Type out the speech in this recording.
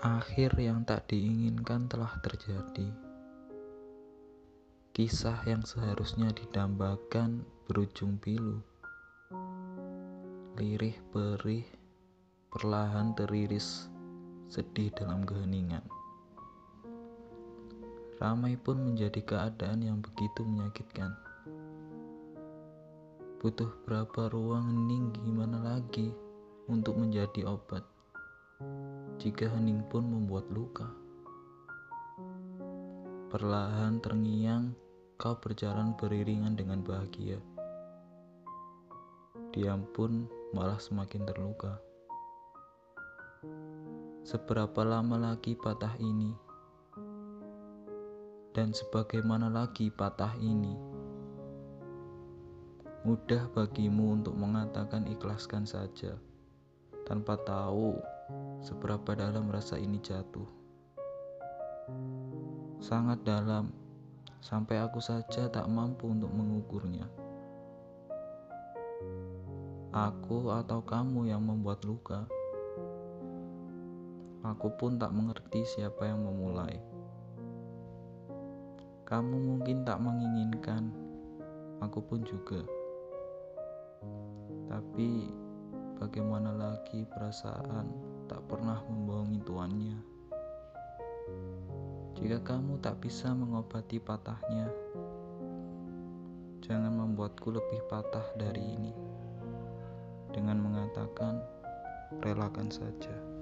Akhir yang tak diinginkan telah terjadi. Kisah yang seharusnya didambakan berujung pilu. Lirih perih, perlahan teriris sedih dalam keheningan. Ramai pun menjadi keadaan yang begitu menyakitkan. Butuh berapa ruang hening gimana lagi untuk menjadi obat jika hening pun membuat luka. Perlahan terngiang, kau berjalan beriringan dengan bahagia. Diam pun malah semakin terluka. Seberapa lama lagi patah ini? Dan sebagaimana lagi patah ini? Mudah bagimu untuk mengatakan ikhlaskan saja, tanpa tahu seberapa dalam rasa ini jatuh. Sangat dalam, sampai aku saja tak mampu untuk mengukurnya. Aku atau kamu yang membuat luka. Aku pun tak mengerti siapa yang memulai. Kamu mungkin tak menginginkan, aku pun juga. Tapi bagaimana lagi perasaan tak pernah membohongi tuannya. Jika kamu tak bisa mengobati patahnya, jangan membuatku lebih patah dari ini dengan mengatakan, "Relakan saja."